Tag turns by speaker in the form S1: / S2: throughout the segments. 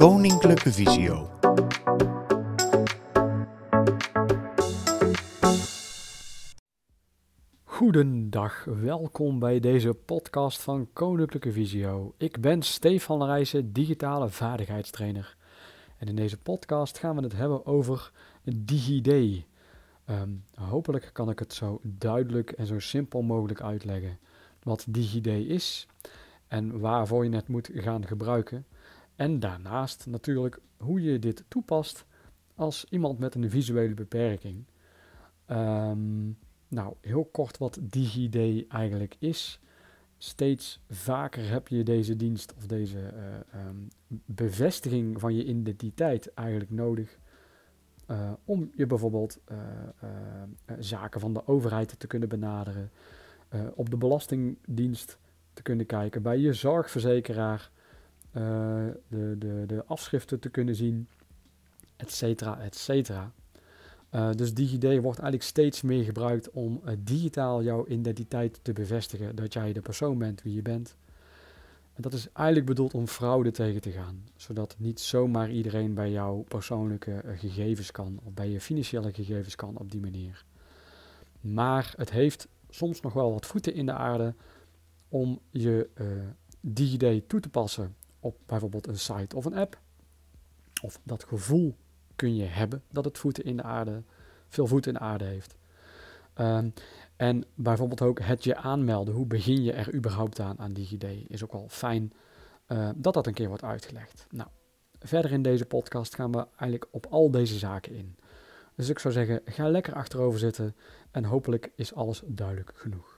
S1: Koninklijke Visio.
S2: Goedendag, welkom bij deze podcast van Koninklijke Visio. Ik ben Stefan Rijssen, digitale vaardigheidstrainer. En in deze podcast gaan we het hebben over DigiD. Ehm, hopelijk kan ik het zo duidelijk en zo simpel mogelijk uitleggen wat DigiD is en waarvoor je het moet gaan gebruiken. En daarnaast natuurlijk hoe je dit toepast als iemand met een visuele beperking. Ehm, nou, heel kort wat DigiD eigenlijk is. Steeds vaker heb je deze dienst of deze eh, ehm, bevestiging van je identiteit eigenlijk nodig. Uh, om je bijvoorbeeld uh, zaken van de overheid te kunnen benaderen, op de Belastingdienst te kunnen kijken, bij je zorgverzekeraar de, de, de afschriften te kunnen zien, et cetera, et cetera. Uh, dus DigiD wordt eigenlijk steeds meer gebruikt om uh, digitaal jouw identiteit te bevestigen. Dat jij de persoon bent wie je bent. En dat is eigenlijk bedoeld om fraude tegen te gaan. Zodat niet zomaar iedereen bij jouw persoonlijke gegevens kan. Of bij je financiële gegevens kan op die manier. Maar het heeft soms nog wel wat voeten in de aarde om je DigiD toe te passen op bijvoorbeeld een site of een app. Of dat gevoel kun je hebben dat het voeten in de aarde, veel voeten in de aarde heeft. Um, en bijvoorbeeld ook het je aanmelden. Hoe begin je er überhaupt aan aan DigiD? Is ook wel fijn uh, dat dat een keer wordt uitgelegd. Nou, verder in deze podcast gaan we eigenlijk op al deze zaken in. Dus ik zou zeggen, ga lekker achterover zitten en hopelijk is alles duidelijk genoeg.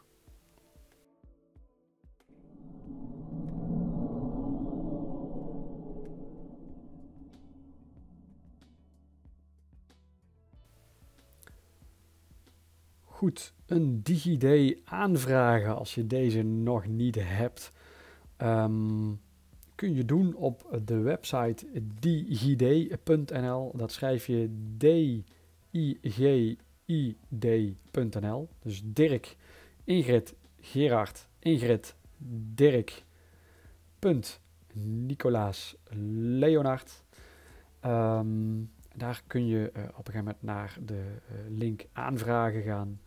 S2: Goed, een DigiD aanvragen als je deze nog niet hebt. Um, kun je doen op de website digid.nl. Dat schrijf je D-I-G-I-D.nl. Dus Dirk, Ingrid, Gerard, Ingrid, Dirk, punt, Nicolaas, Leonard. Um, daar kun je uh, op een gegeven moment naar de uh, link aanvragen gaan.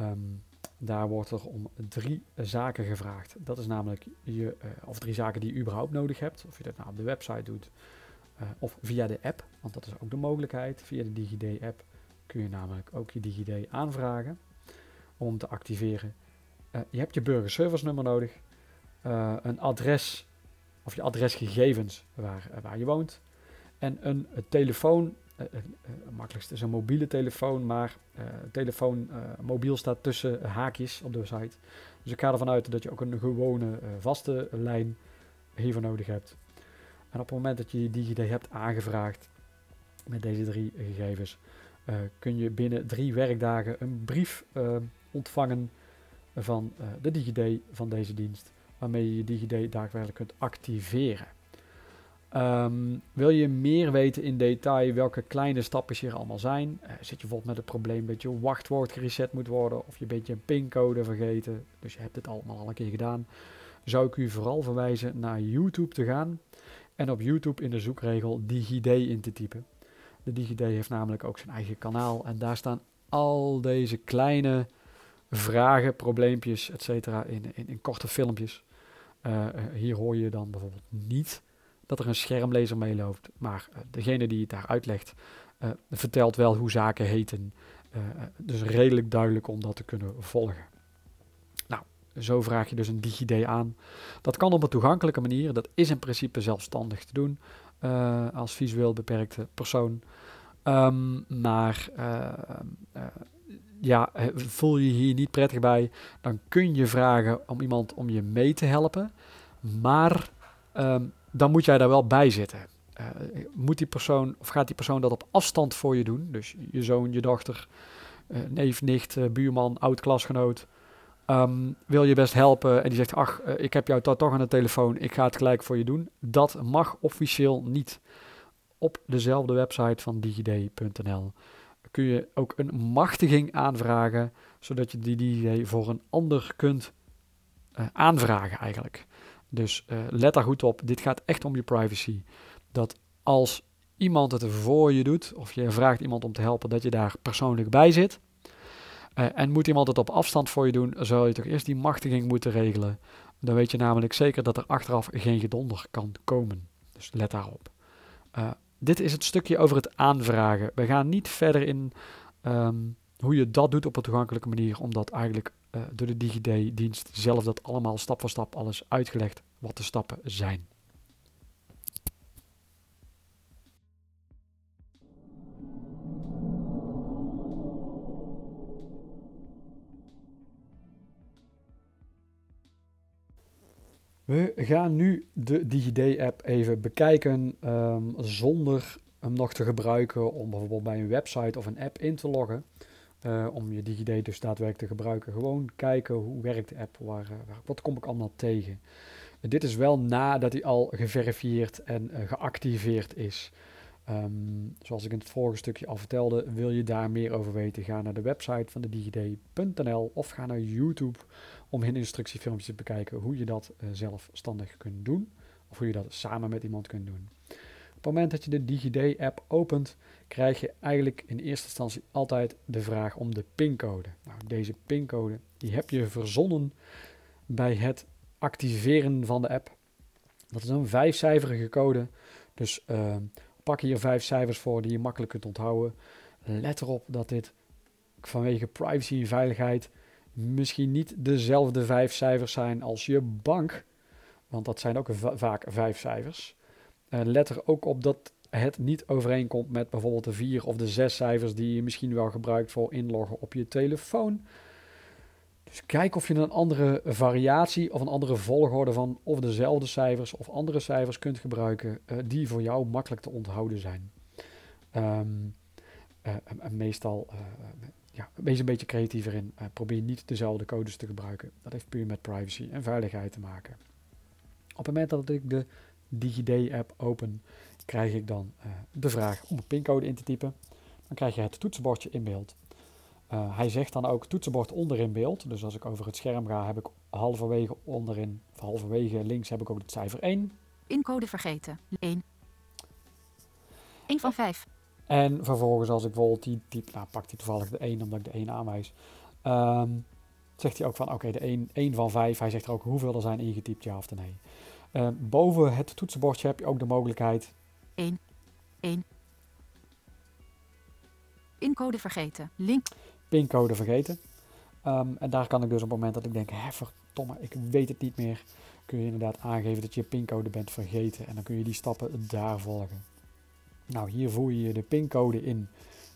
S2: Um, daar wordt er om drie zaken gevraagd. Dat is namelijk je, uh, of drie zaken die je überhaupt nodig hebt. Of je dat nou op de website doet uh, of via de app, want dat is ook de mogelijkheid. Via de DigiD-app kun je namelijk ook je DigiD aanvragen om te activeren. Uh, je hebt je burgerservice nummer nodig, een adres of je adresgegevens waar, waar je woont en een, een telefoon het uh, uh, makkelijkste is een mobiele telefoon, maar telefoon mobiel staat tussen haakjes op de site. Dus ik ga ervan uit dat je ook een gewone vaste lijn hiervoor nodig hebt. En op het moment dat je je DigiD hebt aangevraagd met deze drie gegevens, kun je binnen drie werkdagen een brief ontvangen van de DigiD van deze dienst, waarmee je je DigiD daadwerkelijk kunt activeren. Um, wil je meer weten in detail welke kleine stapjes hier allemaal zijn? Uh, zit je bijvoorbeeld met het probleem dat je wachtwoord gereset moet worden of je bent je pincode vergeten, dus je hebt het allemaal al een keer gedaan, zou ik u vooral verwijzen naar YouTube te gaan en op YouTube in de zoekregel DigiD in te typen. De DigiD heeft namelijk ook zijn eigen kanaal en daar staan al deze kleine vragen, probleempjes, etc. In, in, korte filmpjes. Uh, hier hoor je dan bijvoorbeeld niet dat er een schermlezer meeloopt. Maar uh, degene die het daar uitlegt, uh, vertelt wel hoe zaken heten. Uh, dus redelijk duidelijk om dat te kunnen volgen. Nou, zo vraag je dus een DigiD aan. Dat kan op een toegankelijke manier. Dat is in principe zelfstandig te doen als visueel beperkte persoon. Um, maar ja, voel je hier niet prettig bij, dan kun je vragen om iemand om je mee te helpen. Maar um, dan moet jij daar wel bij zitten. Uh, moet die persoon, of gaat die persoon dat op afstand voor je doen? Dus je zoon, je dochter, uh, neef, nicht, uh, buurman, oud-klasgenoot. Um, wil je best helpen en die zegt, ach, ik heb jou toch aan de telefoon, ik ga het gelijk voor je doen. Dat mag officieel niet. Op dezelfde website van digid.nl kun je ook een machtiging aanvragen, zodat je die DigiD voor een ander kunt aanvragen eigenlijk. Dus uh, let daar goed op. Dit gaat echt om je privacy. dat als iemand het voor je doet, of je vraagt iemand om te helpen, dat je daar persoonlijk bij zit. Uh, en moet iemand het op afstand voor je doen, zou je toch eerst die machtiging moeten regelen. Dan weet je namelijk zeker dat er achteraf geen gedonder kan komen. Dus let daarop. Uh, dit is het stukje over het aanvragen. We gaan niet verder in um, hoe je dat doet op een toegankelijke manier, omdat eigenlijk uh, door de DigiD-dienst zelf dat allemaal stap voor stap alles uitgelegd wat de stappen zijn. We gaan nu de DigiD-app even bekijken um, zonder hem nog te gebruiken om bijvoorbeeld bij een website of een app in te loggen. Uh, om je DigiD dus daadwerkelijk te gebruiken. Gewoon kijken hoe werkt de app, waar, eh, waar wat kom ik allemaal tegen. Dit is wel nadat hij al geverifieerd en geactiveerd is. Um, zoals ik in het vorige stukje al vertelde, wil je daar meer over weten, ga naar de website van de digid.nl of ga naar YouTube om in instructiefilmpjes te bekijken hoe je dat zelfstandig kunt doen. Of hoe je dat samen met iemand kunt doen. Op het moment dat je de DigiD-app opent, krijg je eigenlijk in eerste instantie altijd de vraag om de pincode. Nou, deze pincode die heb je verzonnen bij het activeren van de app. Dat is een vijfcijferige code. Dus uh, pak hier vijf cijfers voor die je makkelijk kunt onthouden. Let erop dat dit vanwege privacy en veiligheid misschien niet dezelfde vijf cijfers zijn als je bank. Want dat zijn ook vaak vijf cijfers. Uh, let er ook op dat het niet overeenkomt met bijvoorbeeld de vier of de zes cijfers die je misschien wel gebruikt voor inloggen op je telefoon. Dus kijk of je een andere variatie of een andere volgorde van of dezelfde cijfers of andere cijfers kunt gebruiken uh, die voor jou makkelijk te onthouden zijn. Uh, en meestal ja, wees een beetje creatiever in. probeer niet dezelfde codes te gebruiken. Dat heeft puur met privacy en veiligheid te maken. Op het moment dat ik de DigiD-app open, krijg ik dan de vraag om een pincode in te typen. Dan krijg je het toetsenbordje in beeld. Uh, hij zegt dan ook toetsenbord onderin beeld. Dus als ik over het scherm ga, heb ik halverwege onderin, of halverwege links heb ik ook het cijfer 1.
S1: Incode vergeten. 1. 1 van 5.
S2: En vervolgens als ik bijvoorbeeld die type, nou pakt hij toevallig de 1 omdat ik de 1 aanwijs. Um, zegt hij ook van oké, okay, de 1, 1 van 5. Hij zegt er ook hoeveel er zijn ingetypt, ja of nee. Uh, boven het toetsenbordje heb je ook de mogelijkheid.
S1: 1. 1. Incode vergeten. Link
S2: pincode vergeten. Um, en daar kan ik dus op het moment dat ik denk, hè verdomme, ik weet het niet meer, kun je inderdaad aangeven dat je pincode bent vergeten. En dan kun je die stappen daar volgen. Nou, hier voer je de pincode in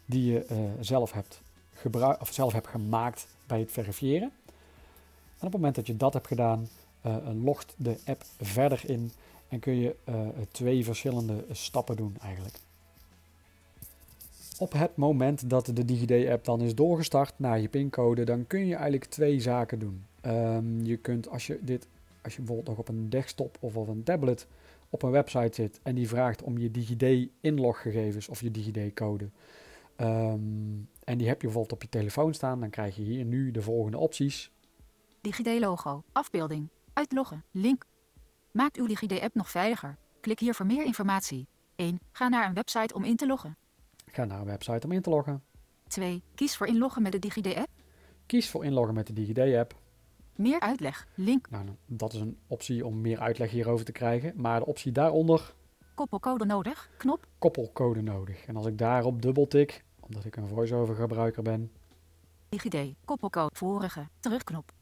S2: die je uh, zelf, hebt gebruikt of zelf hebt gemaakt bij het verifiëren. En op het moment dat je dat hebt gedaan, logt de app verder in en kun je uh, twee verschillende stappen doen eigenlijk op het moment dat de DigiD-app dan is doorgestart naar je pincode, dan kun je eigenlijk twee zaken doen. Um, je kunt als je dit, als je bijvoorbeeld nog op een desktop of op een tablet op een website zit en die vraagt om je DigiD-inloggegevens of je DigiD-code. Um, en die heb je bijvoorbeeld op je telefoon staan, dan krijg je hier nu de volgende opties.
S1: DigiD-logo, afbeelding, uitloggen, link. Maakt uw DigiD-app nog veiliger. Klik hier voor meer informatie. 1. Ga naar een website om in te loggen.
S2: Ga naar een website om in te loggen.
S1: 2. Kies voor inloggen met de DigiD-app.
S2: Kies voor inloggen met de DigiD-app.
S1: Meer uitleg. Link.
S2: Nou, dat is een optie om meer uitleg hierover te krijgen. Maar de optie daaronder...
S1: Koppelcode nodig. Knop.
S2: Koppelcode nodig. En als ik daarop dubbeltik, omdat ik een voice-over gebruiker ben...
S1: DigiD. Koppelcode. Vorige. Terugknop.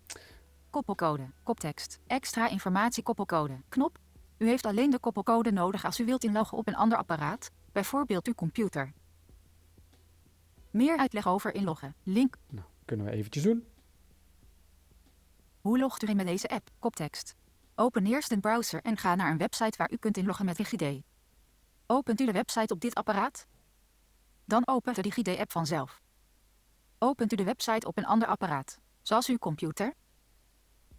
S1: Koppelcode. Koptekst. Extra informatie koppelcode. Knop. U heeft alleen de koppelcode nodig als u wilt inloggen op een ander apparaat, bijvoorbeeld uw computer. Meer uitleg over inloggen. Link.
S2: Nou, kunnen we eventjes doen.
S1: Hoe logt u in met deze app? Koptekst. Open eerst een browser en ga naar een website waar u kunt inloggen met DigiD. Opent u de website op dit apparaat? Dan opent de DigiD-app vanzelf. Opent u de website op een ander apparaat, zoals uw computer?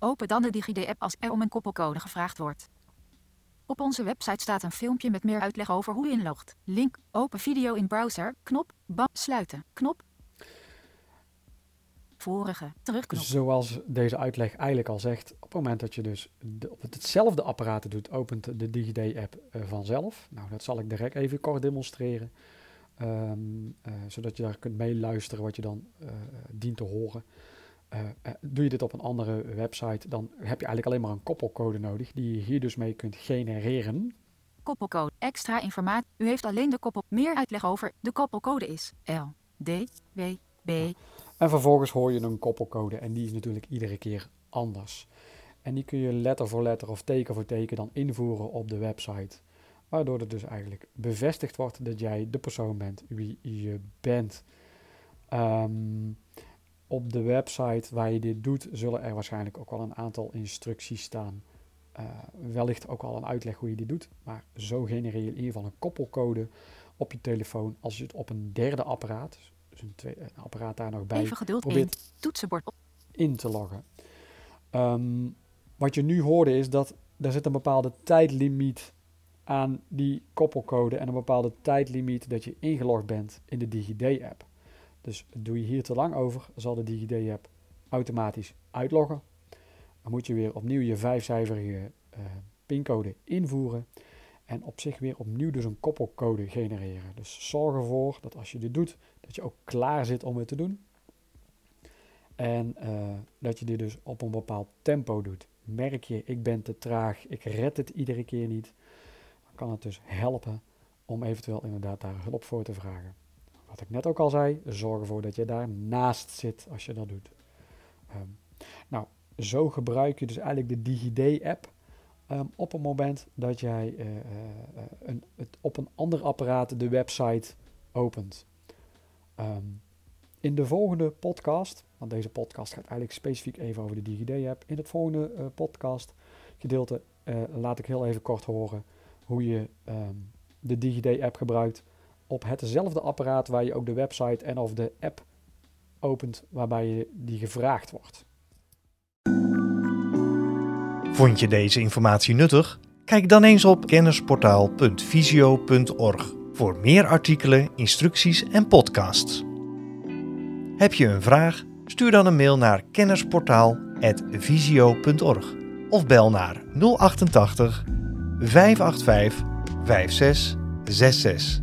S1: Open dan de DigiD-app als er om een koppelcode gevraagd wordt. Op onze website staat een filmpje met meer uitleg over hoe je inlogt. Link, open video in browser, knop, bam, sluiten, knop. Vorige. Terugknop.
S2: Zoals deze uitleg eigenlijk al zegt, op het moment dat je dus op het hetzelfde apparaat doet, opent de DigiD-app uh, vanzelf. Nou, dat zal ik direct even kort demonstreren. Um, uh, zodat je daar kunt meeluisteren wat je dan uh, dient te horen. Doe je dit op een andere website, dan heb je eigenlijk alleen maar een koppelcode nodig, die je hier dus mee kunt genereren.
S1: Koppelcode. Extra informatie. U heeft alleen de koppel. Meer uitleg over. De koppelcode is L, D, W, B.
S2: En vervolgens hoor je een koppelcode en die is natuurlijk iedere keer anders. En die kun je letter voor letter of teken voor teken dan invoeren op de website. Waardoor het dus eigenlijk bevestigd wordt dat jij de persoon bent wie je bent. Um, op de website waar je dit doet, zullen er waarschijnlijk ook wel een aantal instructies staan. Uh, wellicht ook al een uitleg hoe je dit doet. Maar zo genereer je in ieder geval een koppelcode op je telefoon als je het op een derde apparaat, dus een, tweede, een apparaat daar nog bij,
S1: Even geduld probeert in. toetsenbord op.
S2: in te loggen. Um, wat je nu hoorde is dat er zit een bepaalde tijdlimiet aan die koppelcode en een bepaalde tijdlimiet dat je ingelogd bent in de DigiD-app. Dus doe je hier te lang over, zal de DigiD-app automatisch uitloggen. Dan moet je weer opnieuw je vijfcijferige uh, pincode invoeren en op zich weer opnieuw dus een koppelcode genereren. Dus zorg ervoor dat als je dit doet, dat je ook klaar zit om het te doen. En uh, dat je dit dus op een bepaald tempo doet. Merk je, ik ben te traag, ik red het iedere keer niet kan het dus helpen om eventueel inderdaad daar hulp voor te vragen. Wat ik net ook al zei, zorg ervoor dat je daar naast zit als je dat doet. Um, nou, zo gebruik je dus eigenlijk de DigiD-app um, op het moment dat jij uh, uh, een, het, op een ander apparaat de website opent. Um, in de volgende podcast, want deze podcast gaat eigenlijk specifiek even over de DigiD-app. In het volgende uh, podcast gedeelte laat ik heel even kort horen hoe je de DigiD-app gebruikt op hetzelfde apparaat waar je ook de website en of de app opent waarbij je die gevraagd wordt.
S3: Vond je deze informatie nuttig? Kijk dan eens op kennisportaal.visio.org voor meer artikelen, instructies en podcasts. Heb je een vraag? Stuur dan een mail naar kennisportaal.visio.org of bel naar 088 585 5666.